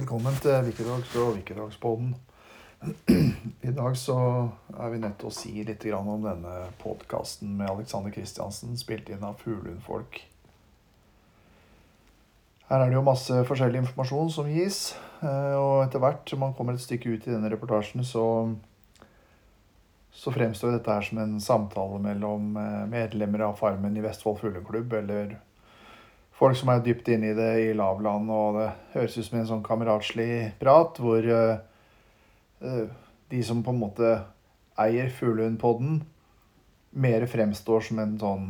Velkommen til Wikidogs og Vikerdagsboden. I dag så er vi nødt til å si litt om denne podkasten med Alexander Kristiansen, spilt inn av Fuglundfolk. Her er det jo masse forskjellig informasjon som gis. Eh, og etter hvert som man kommer et stykke ut i denne reportasjen, så, så fremstår dette her som en samtale mellom eh, medlemmer av Farmen i Vestfold Fugleklubb, eller folk som er dypt inne i det i lavland, og det høres ut som en sånn kameratslig prat hvor uh, de som på en måte eier Fuglehundpodden, mer fremstår som en sånn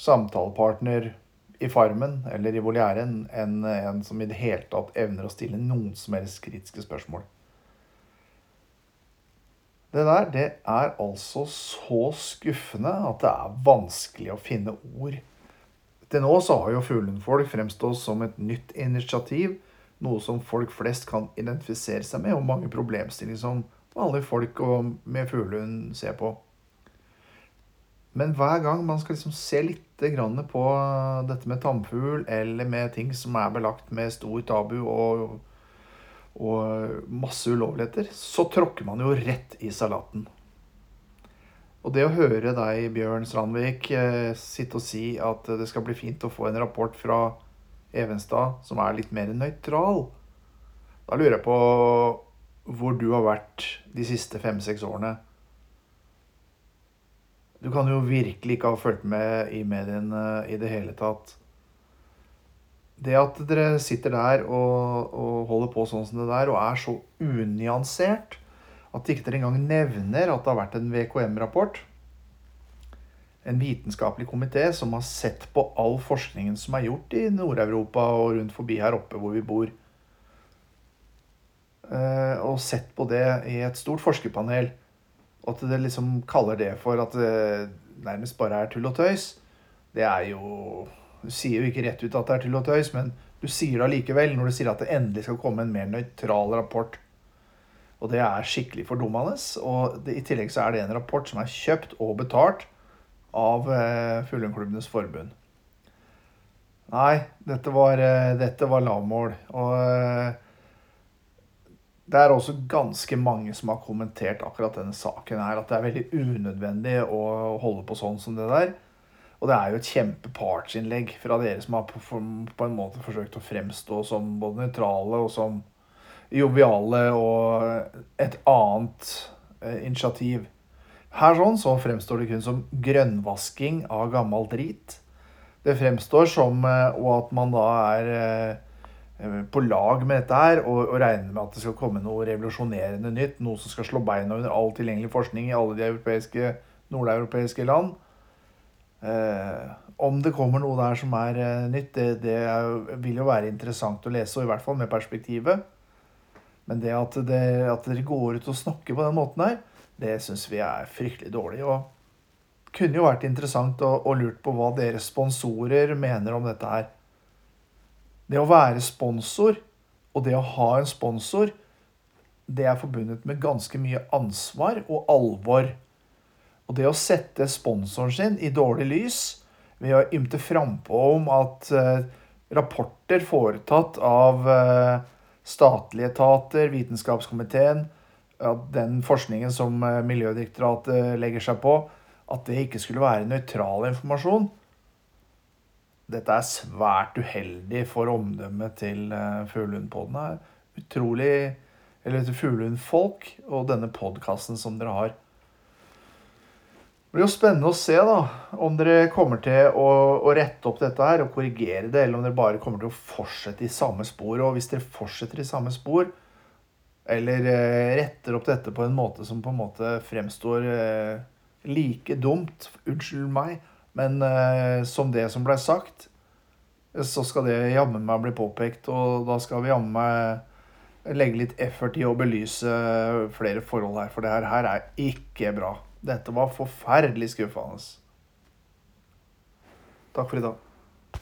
samtalepartner i Farmen eller i voliæren enn en som i det hele tatt evner å stille noen som helst kritiske spørsmål. Det der, det er altså så skuffende at det er vanskelig å finne ord til nå så har jo fuglundfolk fremstått som et nytt initiativ, noe som folk flest kan identifisere seg med, og mange problemstillinger som vanlige folk med fuglehund ser på. Men hver gang man skal liksom se litt på dette med tamfugl, eller med ting som er belagt med stor tabu og, og masse ulovligheter, så tråkker man jo rett i salaten. Og det å høre deg, Bjørn Strandvik, eh, sitte og si at det skal bli fint å få en rapport fra Evenstad som er litt mer nøytral, da lurer jeg på hvor du har vært de siste fem-seks årene. Du kan jo virkelig ikke ha fulgt med i mediene i det hele tatt. Det at dere sitter der og, og holder på sånn som det der, og er så unyansert at ikke dere engang nevner at det har vært en VKM-rapport. En vitenskapelig komité som har sett på all forskningen som er gjort i Nord-Europa og rundt forbi her oppe hvor vi bor. Eh, og sett på det i et stort forskerpanel. At det liksom kaller det for at det nærmest bare er tull og tøys. Det er jo Du sier jo ikke rett ut at det er tull og tøys, men du sier det allikevel når du sier at det endelig skal komme en mer nøytral rapport og det er skikkelig fordummende. Og det, i tillegg så er det en rapport som er kjøpt og betalt av eh, Fuglehundklubbenes forbund. Nei, dette var, eh, dette var lavmål. Og eh, det er også ganske mange som har kommentert akkurat denne saken her. At det er veldig unødvendig å holde på sånn som det der. Og det er jo et kjempepartsinnlegg fra dere som har på en måte forsøkt å fremstå som både nøytrale og som joviale og et annet eh, initiativ. Her sånn så fremstår det kun som grønnvasking av gammel drit. Det fremstår som eh, og at man da er eh, på lag med dette her og, og regner med at det skal komme noe revolusjonerende nytt. Noe som skal slå beina under all tilgjengelig forskning i alle de europeiske, nordeuropeiske land. Eh, om det kommer noe der som er nytt, det, det vil jo være interessant å lese, og i hvert fall med perspektivet. Men det at, det at, dere går ut og snakker på den måten her, det syns vi er fryktelig dårlig. Og kunne jo vært interessant og, og lurt på hva deres sponsorer mener om dette her. Det å være sponsor og det å ha en sponsor, det er forbundet med ganske mye ansvar og alvor. Og det å sette sponsoren sin i dårlig lys ved å ymte frampå om at eh, rapporter foretatt av uh, statlige etater, Vitenskapskomiteen, at den forskningen som eh, Miljødirektoratet legger seg på, at det ikke skulle være nøytral informasjon. Dette er svært uheldig for omdømmet til eh, Fuglehundpodden. Utrolig Eller til Fuglehundfolk og denne podkasten som dere har. Blir jo spennende å se da, om dere kommer til å, å, rette opp dette her og korrigere det, eller om dere bare kommer til å fortsette i samme spor. Og hvis dere fortsetter i samme spor, eller eh, retter opp dette på en måte som på en måte fremstår eh, like dumt, unnskyld meg, men eh, som det som blei sagt, så skal det jammen meg bli påpekt, og da skal vi jammen meg legge litt effort i å belyse flere forhold her, for det her, her er ikke bra. Dette var forferdelig skuffende. Takk for i dag.